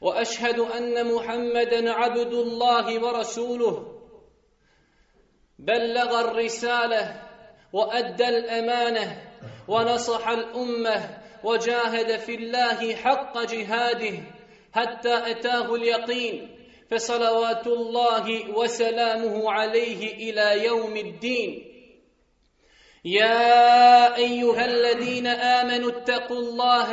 واشهد ان محمدا عبد الله ورسوله بلغ الرساله وادى الامانه ونصح الامه وجاهد في الله حق جهاده حتى اتاه اليقين فصلوات الله وسلامه عليه الى يوم الدين يا ايها الذين امنوا اتقوا الله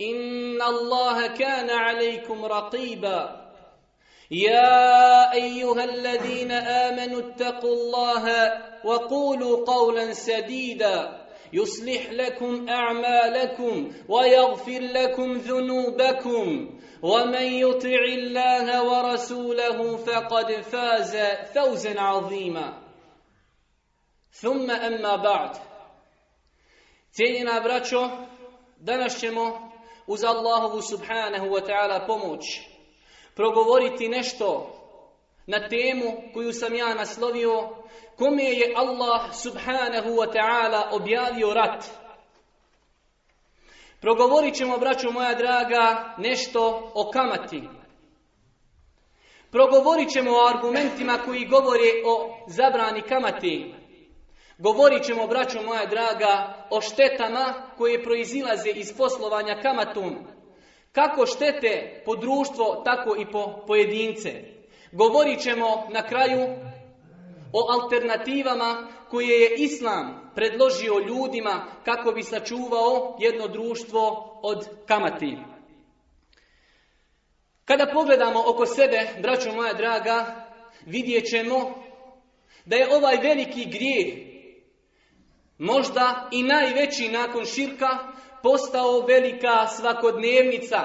إن الله كان عليكم رقيبا يا أيها الذين آمنوا اتقوا الله وقولوا قولا سديدا يصلح لكم أعمالكم ويغفر لكم ذنوبكم ومن يطع الله ورسوله فقد فاز فوزا عظيما ثم أما بعد Cijenjena braćo, danas ćemo uz Allahovu subhanahu wa ta'ala pomoć progovoriti nešto na temu koju sam ja naslovio kome je Allah subhanahu wa ta'ala objavio rat progovorit ćemo braćo moja draga nešto o kamati progovorit ćemo o argumentima koji govore o zabrani kamati Govorit ćemo, braćo moja draga, o štetama koje proizilaze iz poslovanja kamatom. Kako štete po društvo, tako i po pojedince. Govorit ćemo na kraju o alternativama koje je Islam predložio ljudima kako bi sačuvao jedno društvo od kamati. Kada pogledamo oko sebe, braćo moja draga, vidjet ćemo da je ovaj veliki grijeh možda i najveći nakon širka, postao velika svakodnevnica.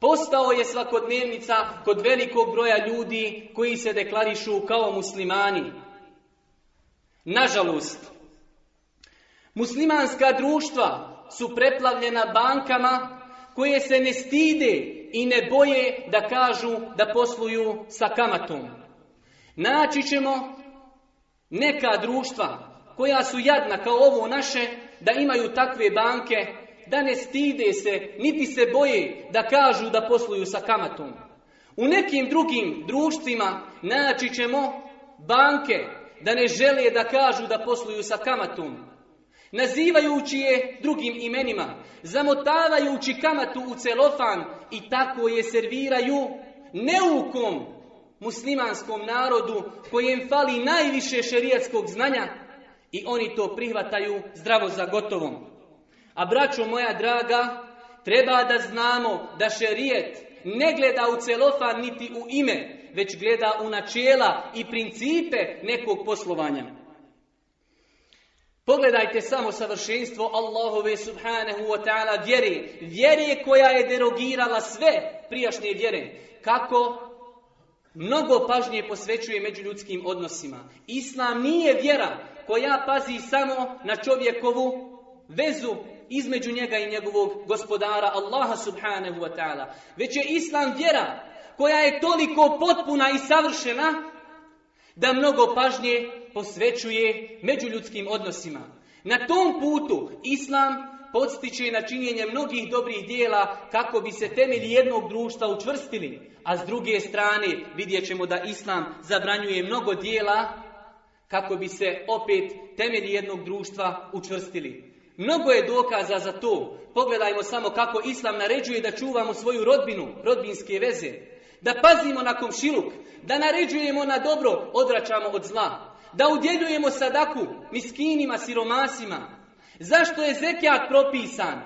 Postao je svakodnevnica kod velikog broja ljudi koji se deklarišu kao muslimani. Nažalost, muslimanska društva su preplavljena bankama koje se ne stide i ne boje da kažu da posluju sa kamatom. Naći ćemo neka društva koja su jadna kao ovo naše, da imaju takve banke, da ne stide se, niti se boje da kažu da posluju sa kamatom. U nekim drugim društvima naći ćemo banke da ne žele da kažu da posluju sa kamatom, nazivajući je drugim imenima, zamotavajući kamatu u celofan i tako je serviraju neukom muslimanskom narodu kojem fali najviše šerijatskog znanja I oni to prihvataju zdravo za gotovom. A braćo moja draga, treba da znamo da šerijet ne gleda u celofan niti u ime, već gleda u načela i principe nekog poslovanja. Pogledajte samo savršenstvo Allahove subhanahu wa ta'ala vjere. Vjere koja je derogirala sve prijašnje vjere. Kako? Mnogo pažnje posvećuje među ljudskim odnosima. Islam nije vjera koja pazi samo na čovjekovu vezu između njega i njegovog gospodara Allaha subhanahu wa ta'ala. Već je Islam vjera koja je toliko potpuna i savršena da mnogo pažnje posvećuje međuljudskim odnosima. Na tom putu Islam podstiče na činjenje mnogih dobrih dijela kako bi se temelji jednog društva učvrstili. A s druge strane vidjet ćemo da Islam zabranjuje mnogo dijela kako bi se opet temelji jednog društva učvrstili. Mnogo je dokaza za to. Pogledajmo samo kako Islam naređuje da čuvamo svoju rodbinu, rodbinske veze. Da pazimo na komšiluk, da naređujemo na dobro, odvraćamo od zla. Da udjeljujemo sadaku, miskinima, siromasima. Zašto je zekijat propisan?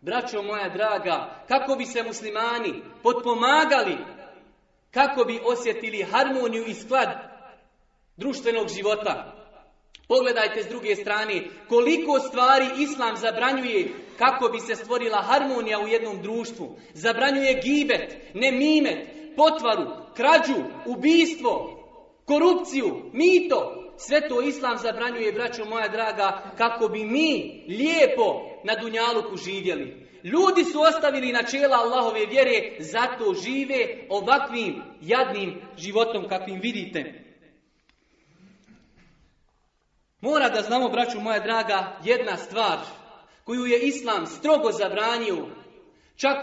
Braćo moja draga, kako bi se muslimani potpomagali, kako bi osjetili harmoniju i sklad društvenog života. Pogledajte s druge strane koliko stvari islam zabranjuje kako bi se stvorila harmonija u jednom društvu. Zabranjuje gibet, nemimet, potvaru, krađu, ubistvo, korupciju, mito. Sve to islam zabranjuje, braćo moja draga, kako bi mi lijepo na Dunjaluku živjeli. Ljudi su ostavili načela Allahove vjere, zato žive ovakvim jadnim životom kakvim vidite. Vidite. Mora da znamo, braću moja draga, jedna stvar koju je Islam strogo zabranio. Čak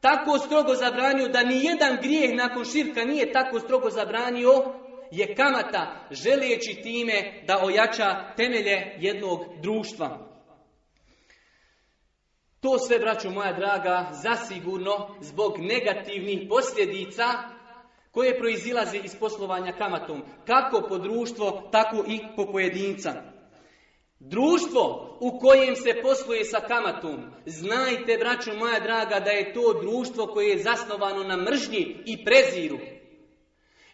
tako strogo zabranio da ni jedan grijeh nakon širka nije tako strogo zabranio je kamata želijeći time da ojača temelje jednog društva. To sve, braću moja draga, zasigurno zbog negativnih posljedica koje proizilaze iz poslovanja kamatom, kako po društvo, tako i po pojedinca. Društvo u kojem se posluje sa kamatom, znajte, braću moja draga, da je to društvo koje je zasnovano na mržnji i preziru.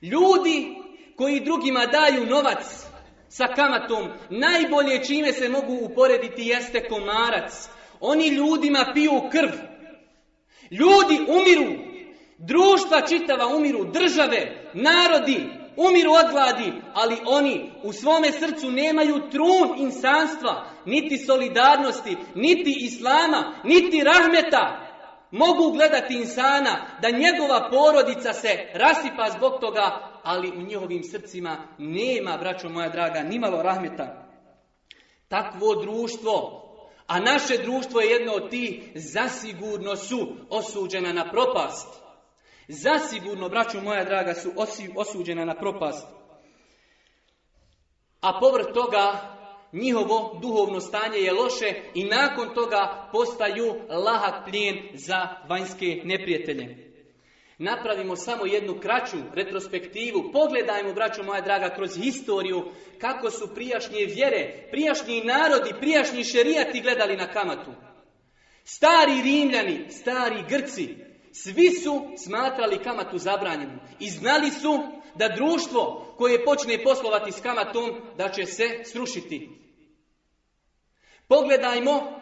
Ljudi koji drugima daju novac sa kamatom, najbolje čime se mogu uporediti jeste komarac. Oni ljudima piju krv. Ljudi umiru Društva čitava umiru, države, narodi umiru od gladi, ali oni u svome srcu nemaju trun insanstva, niti solidarnosti, niti islama, niti rahmeta. Mogu gledati insana da njegova porodica se rasipa zbog toga, ali u njihovim srcima nema, braćo moja draga, nimalo rahmeta. Takvo društvo, a naše društvo je jedno od tih, zasigurno su osuđena na propast zasigurno, braću moja draga, su osuđena na propast. A povrt toga, njihovo duhovno stanje je loše i nakon toga postaju lahak plijen za vanjske neprijatelje. Napravimo samo jednu kraću retrospektivu. Pogledajmo, braćo moja draga, kroz historiju kako su prijašnje vjere, prijašnji narodi, prijašnji šerijati gledali na kamatu. Stari Rimljani, stari Grci, Svi su smatrali kamatu zabranjenu i znali su da društvo koje počne poslovati s kamatom da će se srušiti. Pogledajmo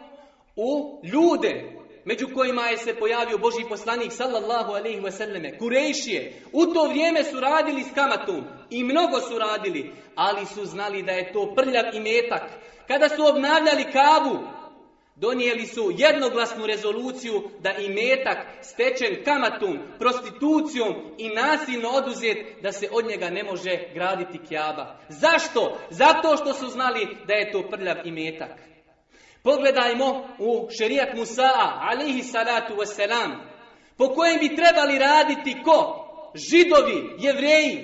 u ljude među kojima je se pojavio Boži poslanik sallallahu alaihi wasallam Kurejšije. U to vrijeme su radili s kamatom i mnogo su radili, ali su znali da je to prljav i metak. Kada su obnavljali kavu, donijeli su jednoglasnu rezoluciju da i metak stečen kamatom, prostitucijom i nasilno oduzet da se od njega ne može graditi kjaba. Zašto? Zato što su znali da je to prljav i metak. Pogledajmo u šerijat Musa'a, alihi salatu wasalam, po kojem bi trebali raditi ko? Židovi, jevreji,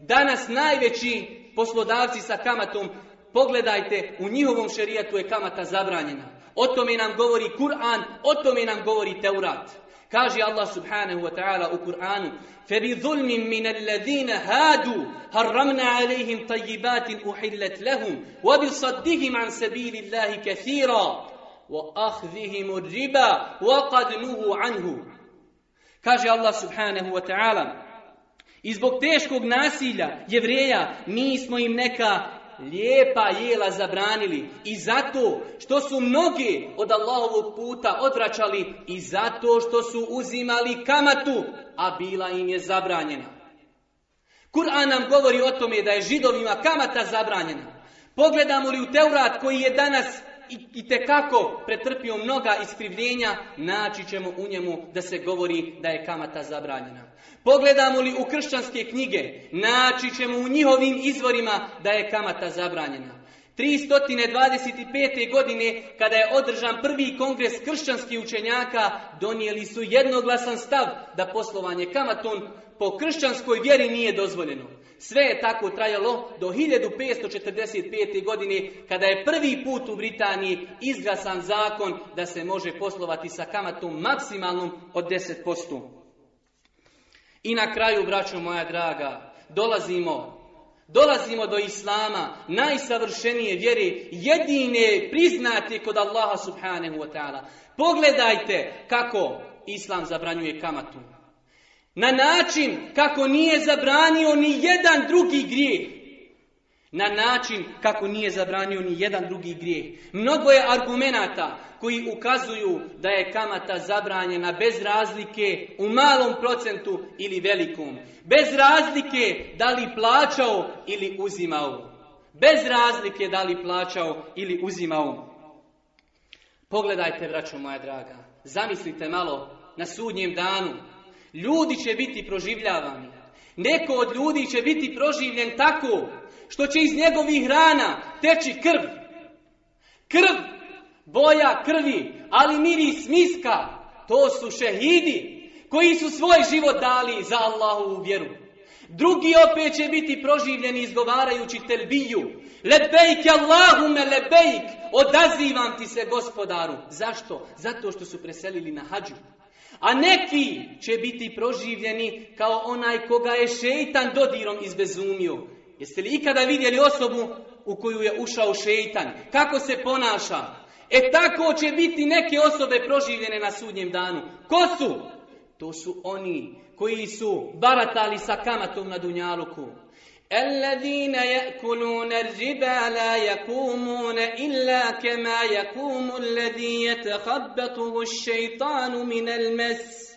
danas najveći poslodavci sa kamatom, pogledajte, u njihovom šerijatu je kamata zabranjena. O tome nam govori Kur'an, o tome nam govori Teurat. Kaže Allah subhanahu wa ta'ala u Kur'anu فَبِظُلْمٍ مِّنَ الَّذِينَ هَادُوا هَرَّمْنَا عَلَيْهِمْ طَيِّبَاتٍ أُحِلَّتْ لَهُمْ وَبِصَدِّهِمْ عَن سَبِيلِ اللَّهِ كَثِيرًا وَأَخْذِهِمُ الرِّبَا وَقَدْ نُهُوا عَنْهُ Kaže Allah subhanahu wa ta'ala I zbog teškog nasilja jevreja mi smo im neka lijepa jela zabranili i zato što su mnoge od Allahovog puta odvraćali i zato što su uzimali kamatu, a bila im je zabranjena. Kur'an nam govori o tome da je židovima kamata zabranjena. Pogledamo li u Teurat koji je danas i te kako pretrpio mnoga iskrivljenja, naći ćemo u njemu da se govori da je kamata zabranjena. Pogledamo li u kršćanske knjige, naći ćemo u njihovim izvorima da je kamata zabranjena. 325. godine, kada je održan prvi kongres kršćanskih učenjaka, donijeli su jednoglasan stav da poslovanje kamatom po kršćanskoj vjeri nije dozvoljeno. Sve je tako trajalo do 1545. godine kada je prvi put u Britaniji izglasan zakon da se može poslovati sa kamatom maksimalnom od 10%. I na kraju, braćo moja draga, dolazimo Dolazimo do Islama, najsavršenije vjere, jedine priznate kod Allaha subhanahu wa ta'ala. Pogledajte kako Islam zabranjuje kamatu. Na način kako nije zabranio ni jedan drugi grijeh. Na način kako nije zabranio ni jedan drugi grijeh. Mnogo je argumenata koji ukazuju da je kamata zabranjena bez razlike u malom procentu ili velikom. Bez razlike da li plaćao ili uzimao. Bez razlike da li plaćao ili uzimao. Pogledajte, vraću moja draga, zamislite malo na sudnjem danu ljudi će biti proživljavani. Neko od ljudi će biti proživljen tako što će iz njegovih rana teći krv. Krv, boja krvi, ali miri smiska, to su šehidi koji su svoj život dali za Allahovu vjeru. Drugi opet će biti proživljeni izgovarajući telbiju. Lebejk, Allahume, lebejk, odazivam ti se gospodaru. Zašto? Zato što su preselili na hađu. A neki će biti proživljeni kao onaj koga je šeitan dodirom izbezumio. Jeste li ikada vidjeli osobu u koju je ušao šeitan? Kako se ponaša? E tako će biti neke osobe proživljene na sudnjem danu. Ko su? To su oni koji su baratali sa kamatom na dunjaluku. الذين يأكلون الربا لا يقومون إلا كما يقوم الذي يتخبطه الشيطان من المس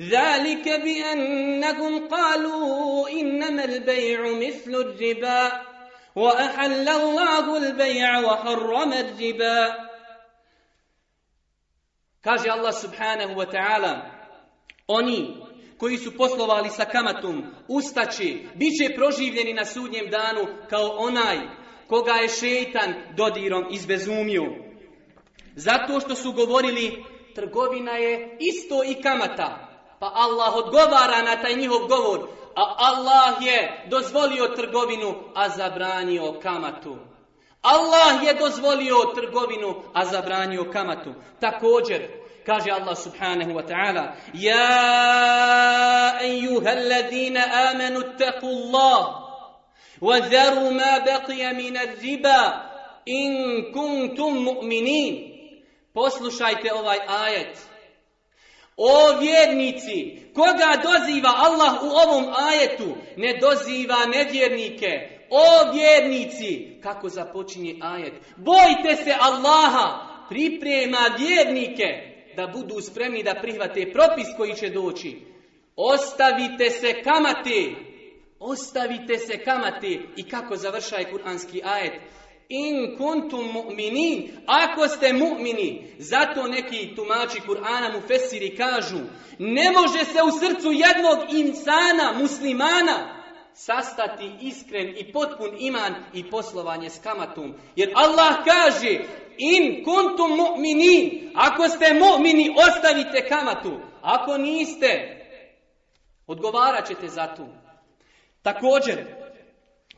ذلك بأنهم قالوا إنما البيع مثل الربا وأحل الله البيع وحرم الربا كاجي الله سبحانه وتعالى Oni koji su poslovali sa kamatom, ustači, bit će proživljeni na sudnjem danu kao onaj koga je šeitan dodirom izbezumio. Zato što su govorili, trgovina je isto i kamata. Pa Allah odgovara na taj njihov govor, a Allah je dozvolio trgovinu, a zabranio kamatu. Allah je dozvolio trgovinu, a zabranio kamatu. Također, kaže Allah subhanahu wa ta'ala ja ejuha alladhina amanu taku Allah wa dharu ma baqiya min riba in kuntum mu'minin poslušajte ovaj ajet O vjernici, koga doziva Allah u ovom ajetu, ne doziva nevjernike. O vjernici, kako započinje ajet, bojte se Allaha, priprema vjernike, da budu spremni da prihvate propis koji će doći. Ostavite se kamate. Ostavite se kamate. I kako završaj kuranski ajet? In kuntum mu'mini. Ako ste mu'mini. Zato neki tumači Kur'ana mu fesiri kažu. Ne može se u srcu jednog insana, muslimana, sastati iskren i potpun iman i poslovanje s kamatom. Jer Allah kaže, in kuntum mu'mini, ako ste mu'mini, ostavite kamatu. Ako niste, odgovarat ćete za tu. Također,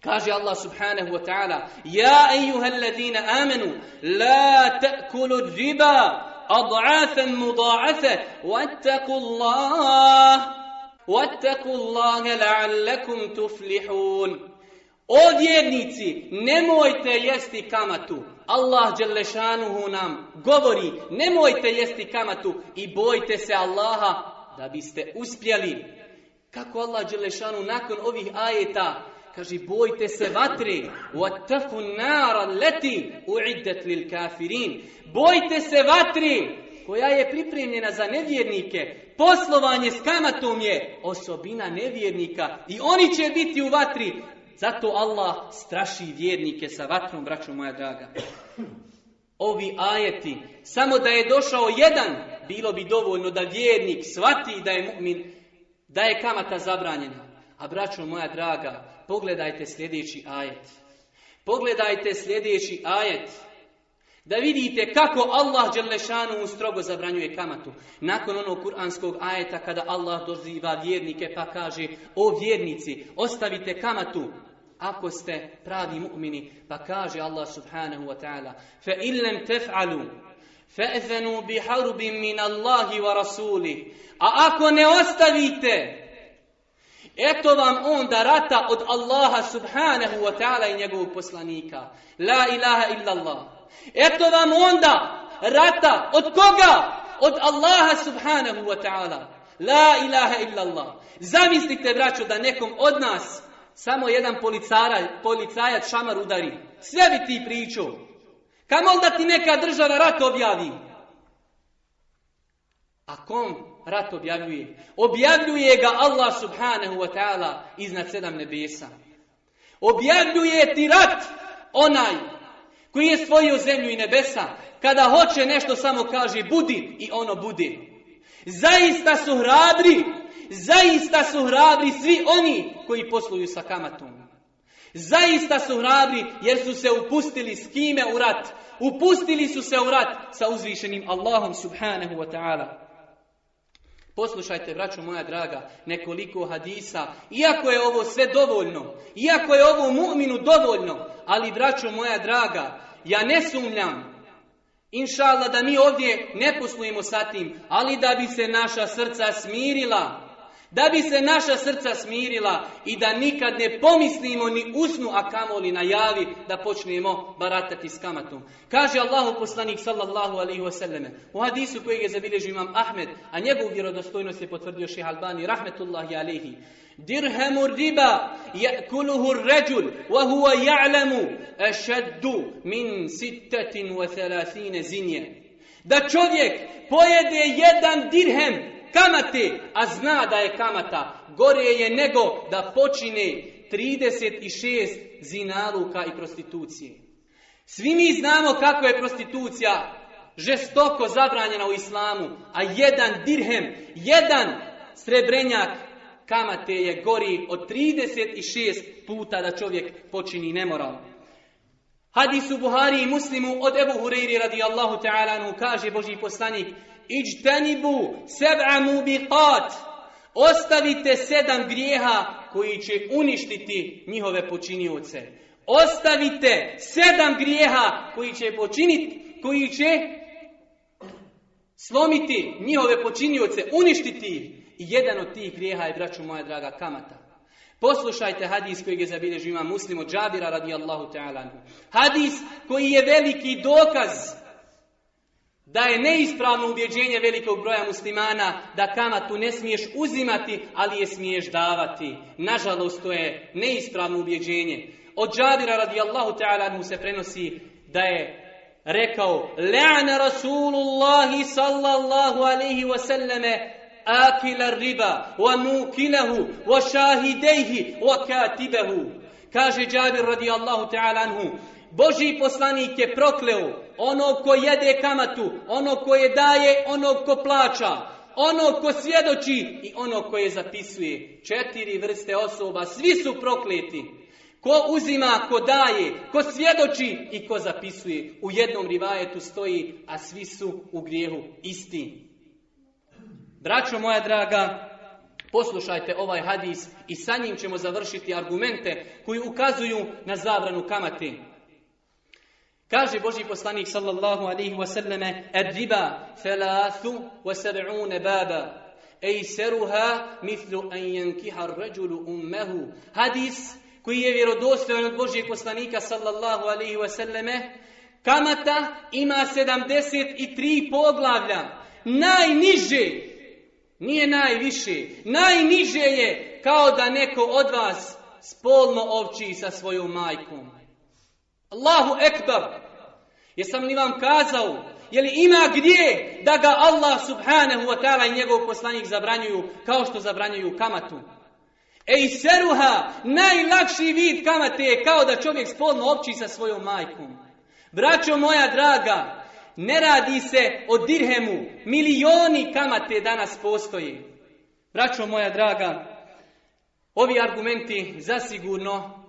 kaže Allah subhanahu wa ta'ala, Ja, ejuhel ladina amenu, la ta'kulu riba, adra'athan muda'athe, wattaku Allah, wattaku Allah, la'allakum tuflihun. O vjernici, nemojte jesti kamatu. Allah Đelešanuhu nam govori nemojte jesti kamatu i bojte se Allaha da biste uspjeli. Kako Allah Đelešanuhu nakon ovih ajeta kaže bojte se vatre وَتَفُ نَارَ لَتِ اُعِدَّتْ لِلْكَافِرِينَ Bojte se vatre koja je pripremljena za nevjernike. Poslovanje s kamatom je osobina nevjernika i oni će biti u vatri Zato Allah straši vjernike sa vatrom, braćo moja draga. Ovi ajeti, samo da je došao jedan, bilo bi dovoljno da vjernik svati da je mu'min, da je kamata zabranjena. A braćo moja draga, pogledajte sljedeći ajet. Pogledajte sljedeći ajet. Da vidite kako Allah Đelešanu strogo zabranjuje kamatu. Nakon onog kuranskog ajeta kada Allah doziva vjernike pa kaže O vjernici, ostavite kamatu, ako ste pravi mu'mini, pa kaže Allah subhanahu wa ta'ala, fa illam taf'alu fa'zanu bi harbin min Allahi wa rasuli. A ako ne ostavite, eto vam onda rata od Allaha subhanahu wa ta'ala i njegovog poslanika. La ilaha illa Allah. Eto vam onda rata od koga? Od Allaha subhanahu wa ta'ala. La ilaha illa Allah. Zamislite, braćo, da nekom od nas samo jedan policara, policajac šamar udari. Sve bi ti pričao. Kamo da ti neka država rat objavi? A kom rat objavljuje? Objavljuje ga Allah subhanahu wa ta'ala iznad sedam nebesa. Objavljuje ti rat onaj koji je stvojio zemlju i nebesa. Kada hoće nešto samo kaže budi i ono budi. Zaista su hrabri zaista su hrabri svi oni koji posluju sa kamatom. Zaista su hrabri jer su se upustili s kime u rat. Upustili su se u rat sa uzvišenim Allahom subhanahu wa ta'ala. Poslušajte, braćo moja draga, nekoliko hadisa. Iako je ovo sve dovoljno, iako je ovo mu'minu dovoljno, ali braćo moja draga, ja ne sumljam Inša Allah, da mi ovdje ne poslujemo sa tim, ali da bi se naša srca smirila, da bi se naša srca smirila i da nikad ne pomislimo ni usnu, a kamoli na javi da počnemo baratati s kamatom. Kaže Allahu poslanik sallallahu alaihi wa sallame u hadisu kojeg je zabilježio imam Ahmed, a njegov vjerodostojnost je potvrdio ših Albani, rahmetullahi alaihi. Dirhamu riba ja'kuluhu ređul, wa huwa ja'lamu ašaddu min sittatin wa thalathine zinje. Da čovjek pojede jedan dirhem kamate, a zna da je kamata, gore je nego da počine 36 zinaluka i prostitucije. Svi mi znamo kako je prostitucija žestoko zabranjena u islamu, a jedan dirhem, jedan srebrenjak kamate je gori od 36 puta da čovjek počini nemoral. Hadis u Buhari i Muslimu od Ebu Hureyri radijallahu ta'ala mu kaže Boži poslanik Ijtanibu seb'a mubiqat. Ostavite sedam grijeha koji će uništiti njihove počinioce. Ostavite sedam grijeha koji će počiniti, koji će slomiti njihove počinioce, uništiti ih. I jedan od tih grijeha je, braću moja draga, kamata. Poslušajte hadis koji je zabilježio ima muslim od džabira radijallahu ta'ala. Hadis koji je veliki dokaz da je neispravno ubjeđenje velikog broja muslimana da kamatu ne smiješ uzimati, ali je smiješ davati. Nažalost, to je neispravno ubjeđenje. Od Džabira radijallahu ta'ala mu se prenosi da je rekao Le'ana Rasulullahi sallallahu alaihi wasallame akila riba, wa mukilahu, wa šahidejhi, wa katibahu. Kaže Džabir radijallahu ta'ala anhu, Boži poslanik je prokleo ono ko jede kamatu, ono ko je daje, ono ko plaća, ono ko svjedoči i ono ko je zapisuje. Četiri vrste osoba, svi su prokleti. Ko uzima, ko daje, ko svjedoči i ko zapisuje. U jednom rivajetu stoji, a svi su u grijehu isti. Braćo moja draga, poslušajte ovaj hadis i sa njim ćemo završiti argumente koji ukazuju na zabranu kamate. Kaže Boži poslanik sallallahu alaihi wa sallame, ad riba felathu wa sab'une baba, ej seruha mithlu an jankiha rađulu ummehu. Hadis koji je vjerodostojan od Božijeg poslanika sallallahu alaihi wa sallame, kamata ima 73 poglavlja. Najniže, nije najviše, najniže je kao da neko od vas spolno ovči sa svojom majkom. Allahu ekber. Jesam li vam kazao, je li ima gdje da ga Allah subhanahu wa ta'ala i njegov poslanik zabranjuju kao što zabranjuju kamatu? Ej seruha, najlakši vid kamate je kao da čovjek spolno opći sa svojom majkom. Braćo moja draga, ne radi se o dirhemu, milioni kamate danas postoje. Braćo moja draga, ovi argumenti zasigurno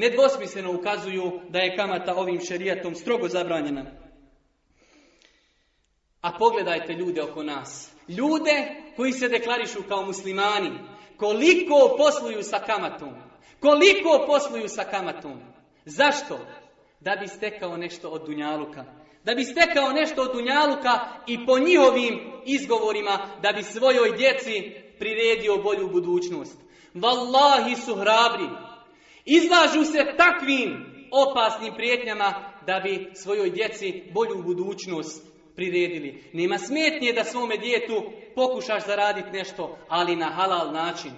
nedvosmisleno ukazuju da je kamata ovim šerijatom strogo zabranjena. A pogledajte ljude oko nas. Ljude koji se deklarišu kao muslimani. Koliko posluju sa kamatom? Koliko posluju sa kamatom? Zašto? Da bi stekao nešto od dunjaluka. Da bi stekao nešto od dunjaluka i po njihovim izgovorima da bi svojoj djeci priredio bolju budućnost. Wallahi su hrabri izlažu se takvim opasnim prijetnjama da bi svojoj djeci bolju budućnost priredili. Nema smetnje da svome djetu pokušaš zaraditi nešto, ali na halal način.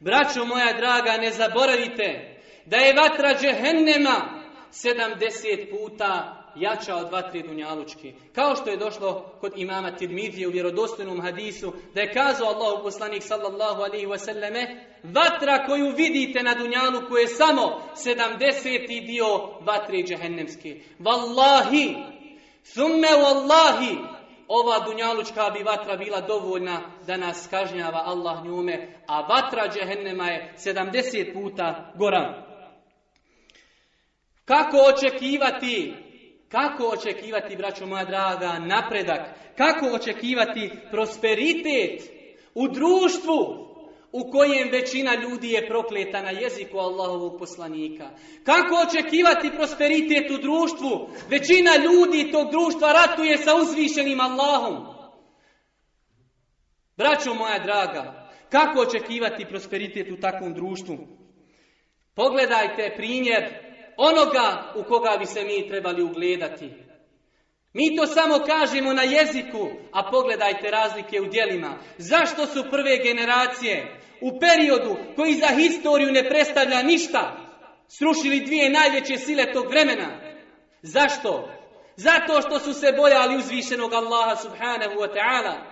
Braćo moja draga, ne zaboravite da je vatra džehennema 70 puta jača od vatre dunjalučke. Kao što je došlo kod imama Tirmidije u vjerodostojnom hadisu, da je kazao Allahu poslanik sallallahu alaihi wasallame, vatra koju vidite na dunjalu koje je samo 70. dio vatre džehennemske. Wallahi, thumme wallahi, ova dunjalučka bi vatra bila dovoljna da nas kažnjava Allah njume, a vatra džehennema je 70 puta gora. Kako očekivati Kako očekivati, braćo moja draga, napredak? Kako očekivati prosperitet u društvu u kojem većina ljudi je prokleta na jeziku Allahovog poslanika? Kako očekivati prosperitet u društvu? Većina ljudi tog društva ratuje sa uzvišenim Allahom. Braćo moja draga, kako očekivati prosperitet u takvom društvu? Pogledajte primjer onoga u koga bi se mi trebali ugledati. Mi to samo kažemo na jeziku, a pogledajte razlike u dijelima. Zašto su prve generacije u periodu koji za historiju ne predstavlja ništa, srušili dvije najveće sile tog vremena? Zašto? Zato što su se bojali uzvišenog Allaha subhanahu wa ta'ala.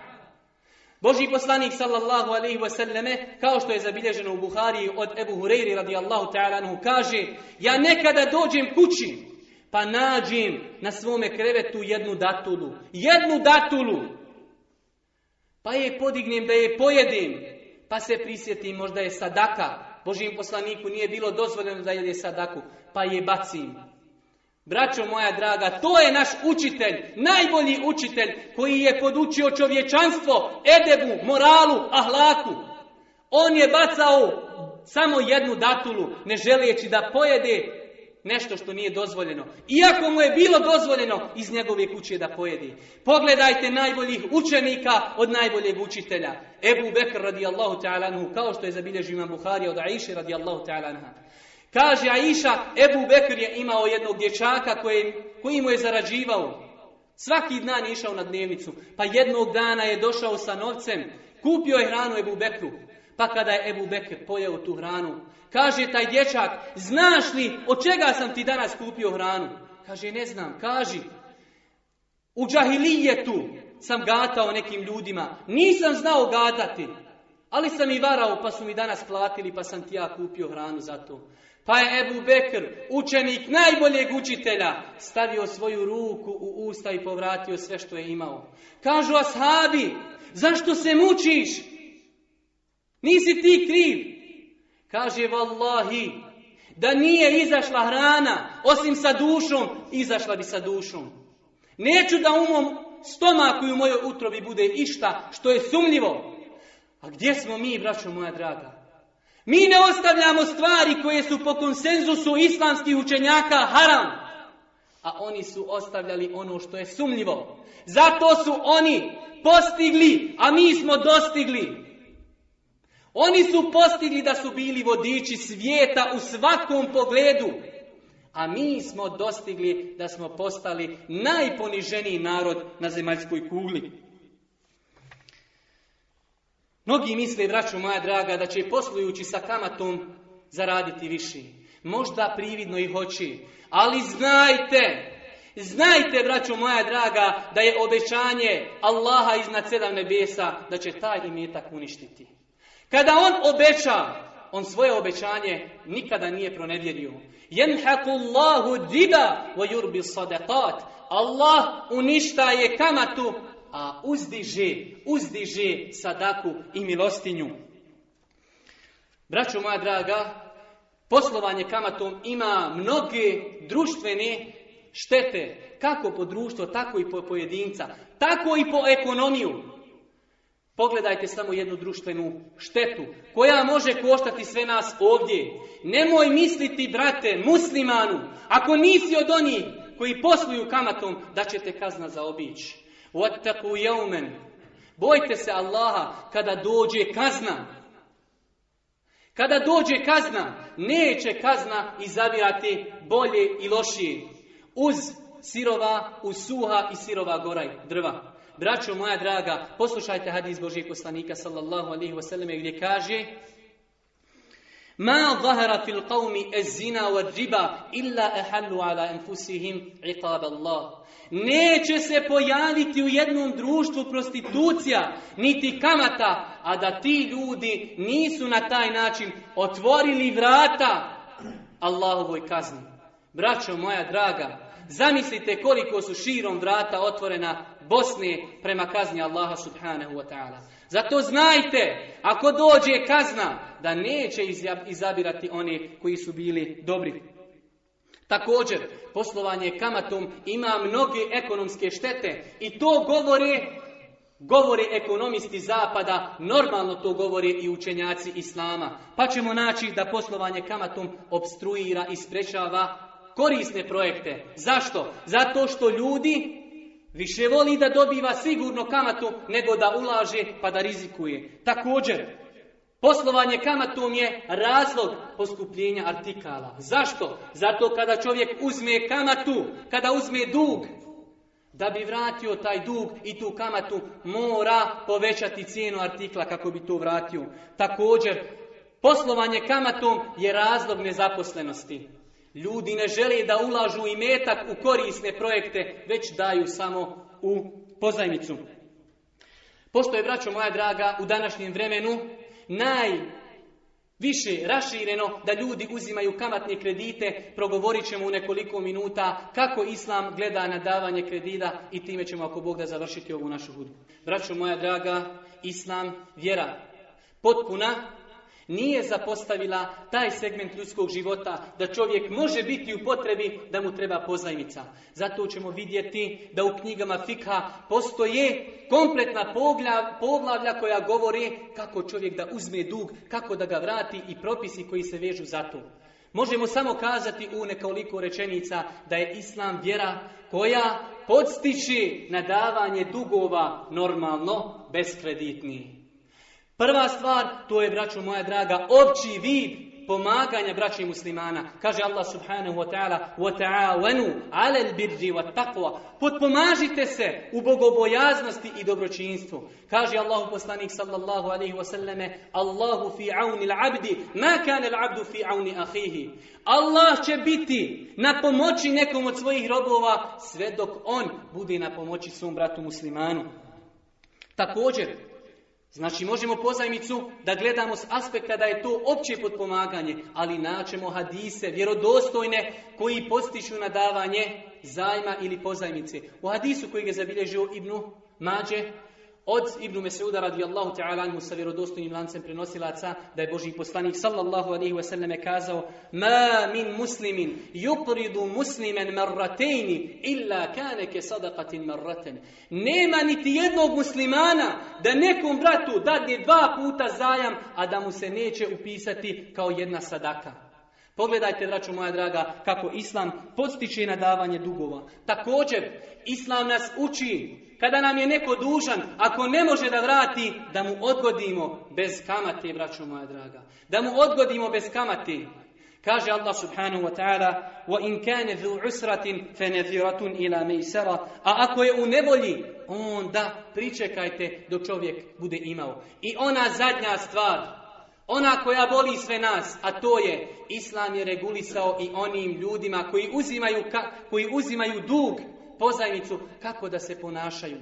Boži poslanik sallallahu alaihi wa sallame, kao što je zabilježeno u Buhariji od Ebu Hureyri radijallahu ta'ala anhu, kaže, ja nekada dođem kući, pa nađem na svome krevetu jednu datulu. Jednu datulu! Pa je podignem da je pojedem, pa se prisjetim možda je sadaka. Božijem poslaniku nije bilo dozvoljeno da jede sadaku, pa je bacim. Braćo moja draga, to je naš učitelj, najbolji učitelj koji je podučio čovječanstvo, edebu, moralu, ahlaku. On je bacao samo jednu datulu, ne želijeći da pojede nešto što nije dozvoljeno. Iako mu je bilo dozvoljeno iz njegove kuće da pojedi. Pogledajte najboljih učenika od najboljeg učitelja. Ebu Bekr radijallahu ta'ala anhu, kao što je zabilježio ima Buharija od Aisha radijallahu ta'ala anhu. Kaže Aisha, Ebu Bekr je imao jednog dječaka kojim, koji mu je zarađivao. Svaki dan je išao na dnevnicu, pa jednog dana je došao sa novcem, kupio je hranu Ebu Bekru. Pa kada je Ebu Bekr pojeo tu hranu, kaže taj dječak, znaš li od čega sam ti danas kupio hranu? Kaže, ne znam, kaži, u džahilijetu sam gatao nekim ljudima, nisam znao gatati, ali sam i varao pa su mi danas platili pa sam ti ja kupio hranu za to. Pa je Ebu Bekr, učenik najboljeg učitelja, stavio svoju ruku u usta i povratio sve što je imao. Kažu ashabi, zašto se mučiš? Nisi ti kriv. Kaže, vallahi, da nije izašla hrana, osim sa dušom, izašla bi sa dušom. Neću da u mom stomaku i u mojoj utrovi bude išta što je sumljivo. A gdje smo mi, braćo moja draga? Mi ne ostavljamo stvari koje su po konsenzusu islamskih učenjaka haram. A oni su ostavljali ono što je sumljivo. Zato su oni postigli, a mi smo dostigli. Oni su postigli da su bili vodiči svijeta u svakom pogledu. A mi smo dostigli da smo postali najponiženiji narod na zemaljskoj kugli. Mnogi misle, braću moja draga, da će poslujući sa kamatom zaraditi više. Možda prividno i hoće. Ali znajte, znajte, braću moja draga, da je obećanje Allaha iznad sedam nebesa da će taj imetak uništiti. Kada on obeća, on svoje obećanje nikada nije pronevjerio. Jenhaku Allahu diba wa yurbi sadatat. Allah uništa je kamatu a uzdiže, uzdiže sadaku i milostinju. Braćo moja draga, poslovanje kamatom ima mnoge društvene štete, kako po društvo, tako i po pojedinca, tako i po ekonomiju. Pogledajte samo jednu društvenu štetu, koja može koštati sve nas ovdje. Nemoj misliti, brate, muslimanu, ako nisi od onih koji posluju kamatom, da će te kazna zaobići. وَتَّقُوا يَوْمًا Bojte se Allaha kada dođe kazna. Kada dođe kazna, neće kazna izabirati bolje i lošije. Uz sirova, uz suha i sirova goraj drva. Braćo moja draga, poslušajte hadis Božijeg poslanika sallallahu alaihi wasallam gdje kaže... Ma zahara fil qawmi ezzina wa džiba illa ehallu ala enfusihim iqab Allah. Neće se pojaviti u jednom društvu prostitucija, niti kamata, a da ti ljudi nisu na taj način otvorili vrata Allahovoj kazni. Braćo moja draga, zamislite koliko su širom vrata otvorena Bosne prema kazni Allaha subhanahu wa ta'ala. Zato znajte, ako dođe kazna, da neće izabirati one koji su bili dobri. Također, poslovanje kamatom ima mnoge ekonomske štete i to govori govori ekonomisti zapada, normalno to govori i učenjaci islama. Pa ćemo naći da poslovanje kamatom obstruira i sprečava korisne projekte. Zašto? Zato što ljudi više voli da dobiva sigurno kamatu nego da ulaže pa da rizikuje. Također, poslovanje kamatom je razlog poskupljenja artikala. Zašto? Zato kada čovjek uzme kamatu, kada uzme dug, da bi vratio taj dug i tu kamatu, mora povećati cijenu artikla kako bi to vratio. Također, poslovanje kamatom je razlog nezaposlenosti. Ljudi ne žele da ulažu i metak u korisne projekte, već daju samo u pozajmicu. Pošto je, braćo moja draga, u današnjem vremenu najviše rašireno da ljudi uzimaju kamatne kredite, progovorit ćemo u nekoliko minuta kako Islam gleda na davanje kredita i time ćemo, ako Bog da, završiti ovu našu hudbu. Braćo moja draga, Islam vjera potpuna nije zapostavila taj segment ljudskog života da čovjek može biti u potrebi da mu treba pozajmica. Zato ćemo vidjeti da u knjigama Fikha postoje kompletna poglavlja koja govori kako čovjek da uzme dug, kako da ga vrati i propisi koji se vežu za to. Možemo samo kazati u nekoliko rečenica da je islam vjera koja podstiči nadavanje dugova normalno bez kreditnih. Prva stvar, to je, braćo moja draga, opći vid pomaganja braća muslimana. Kaže Allah subhanahu wa ta'ala وَتَعَوَنُوا عَلَى الْبِرِّ وَتَقْوَ Potpomažite se u bogobojaznosti i dobročinstvu. Kaže Allahu poslanik sallallahu alaihi wa sallame Allahu fi auni l'abdi ma kane l'abdu fi auni ahihi Allah će biti na pomoći nekom od svojih robova sve dok on bude na pomoći svom bratu muslimanu. Također, Znači možemo pozajmicu da gledamo s aspekta da je to opće potpomaganje, ali naćemo hadise vjerodostojne koji postiču na davanje zajma ili pozajmice. U hadisu koji ga zabilježio Ibnu Mađe, od Ibn Mesuda radijallahu ta'ala anhu sa vjerodostojnim lancem prenosilaca da je Boži poslanik sallallahu alaihi wa sallam kazao ma min muslimin yuqridu muslimen marratejni illa kane ke sadaqatin marraten nema niti jednog muslimana da nekom bratu dadne dva puta zajam a da mu se neće upisati kao jedna sadaka Pogledajte, draću moja draga, kako Islam podstiče na davanje dugova. Također, Islam nas uči, kada nam je neko dužan, ako ne može da vrati, da mu odgodimo bez kamate, braću moja draga. Da mu odgodimo bez kamate. Kaže Allah subhanahu wa ta'ala, وَإِنْ كَانَ ذُوْ عُسْرَةٍ فَنَذِرَةٌ إِلَا مَيْسَرَ A ako je u nebolji, onda pričekajte do čovjek bude imao. I ona zadnja stvar, Ona koja boli sve nas, a to je Islam je regulisao i onim ljudima koji uzimaju, ka, koji uzimaju dug, pozajnicu, kako da se ponašaju.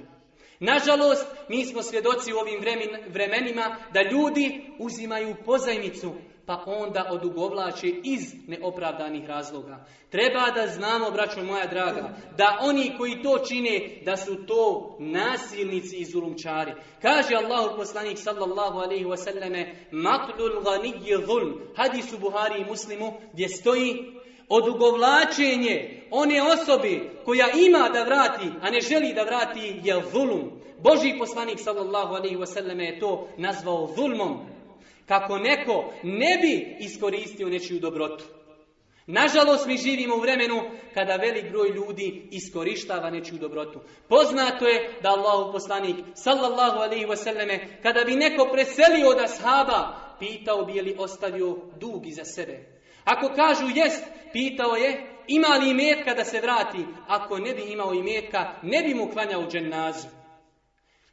Nažalost, mi smo svjedoci u ovim vremenima da ljudi uzimaju pozajnicu, pa onda odugovlače iz neopravdanih razloga. Treba da znamo, braćo moja draga, da oni koji to čine, da su to nasilnici i zulumčari. Kaže Allahu poslanik sallallahu alaihi wasallame, maklul ganiji zulm, hadisu Buhari i Muslimu, gdje stoji odugovlačenje one osobe koja ima da vrati, a ne želi da vrati, je zulum. Boži poslanik sallallahu alaihi wasallame je to nazvao zulmom kako neko ne bi iskoristio nečiju dobrotu. Nažalost, mi živimo u vremenu kada velik broj ljudi iskorištava nečiju dobrotu. Poznato je da Allahu poslanik, sallallahu alaihi wasallame, kada bi neko preselio od ashaba, pitao bi je li ostavio dug iza sebe. Ako kažu jest, pitao je ima li imetka da se vrati. Ako ne bi imao imetka, ne bi mu klanjao džennazu.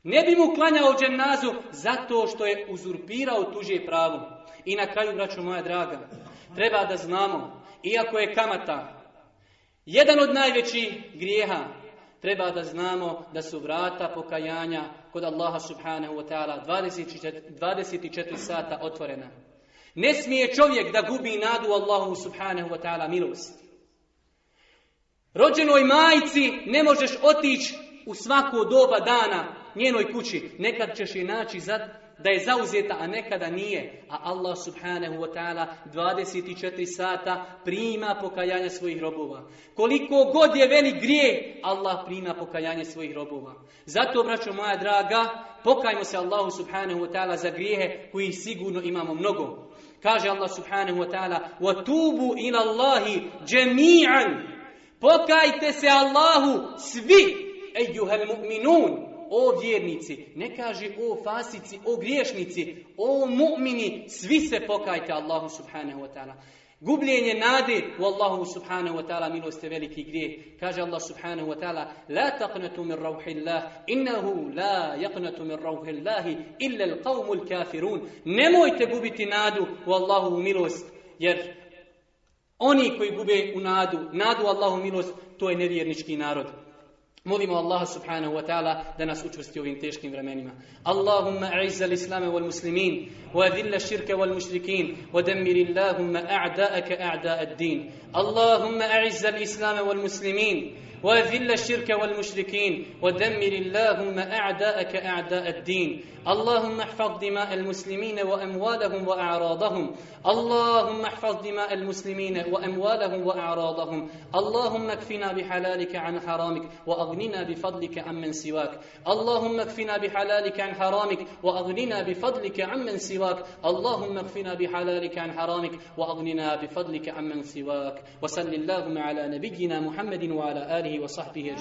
Ne bi mu klanjao dženazu zato što je uzurpirao tuđe pravo. I na kraju, braću moja draga, treba da znamo, iako je kamata jedan od najvećih grijeha, treba da znamo da su vrata pokajanja kod Allaha subhanahu wa ta'ala 24, 24 sata otvorena. Ne smije čovjek da gubi nadu Allahu subhanahu wa ta'ala milost. Rođenoj majici ne možeš otići u svako doba dana njenoj kući, nekad ćeš je naći za, da je zauzeta, a nekada nije. A Allah subhanahu wa ta'ala 24 sata prima pokajanje svojih robova. Koliko god je veli grije, Allah prima pokajanje svojih robova. Zato, braćo moja draga, pokajmo se Allahu subhanahu wa ta'ala za grijehe koji sigurno imamo mnogo. Kaže Allah subhanahu wa ta'ala وَتُوبُوا إِلَى اللَّهِ جَمِيعًا Pokajte se Allahu svi, ejuhel mu'minun, o vjernici, ne kaže o fasici, o griješnici, o mu'mini, svi se pokajte Allahu subhanahu wa ta'ala. Gubljenje nade u Allahu subhanahu wa ta'ala, milost je veliki grijeh. Kaže Allah subhanahu wa ta'ala, La taqnatu min rauhillah, innahu la yaqnatu min rauhillahi, illa l'qavmu l'kafirun. Nemojte gubiti nadu u Allahu milost, jer oni koji gube u nadu, nadu Allahu milost, to je nevjernički narod. Molimo Allaha subhanahu wa ta'ala da nas učvrsti u ovim teškim vremenima. Allahumma a'izz al-islama wal muslimin wa dhill ash-shirka wal mushrikin wa dammir illahumma a'da'aka a'da' ad-din. Allahumma a'izz al-islama wal muslimin وأذل الشرك والمشركين ودمر اللهم أعداءك أعداء الدين اللهم احفظ دماء المسلمين وأموالهم وأعراضهم اللهم احفظ دماء المسلمين وأموالهم وأعراضهم اللهم اكفنا بحلالك عن حرامك وأغنى واغننا بفضلك عمن سواك اللهم اكفنا بحلالك عن حرامك واغننا بفضلك عمن سواك اللهم اكفنا بحلالك عن حرامك واغننا بفضلك عمن سواك وصل اللهم على نبينا محمد وعلى اله وصحبه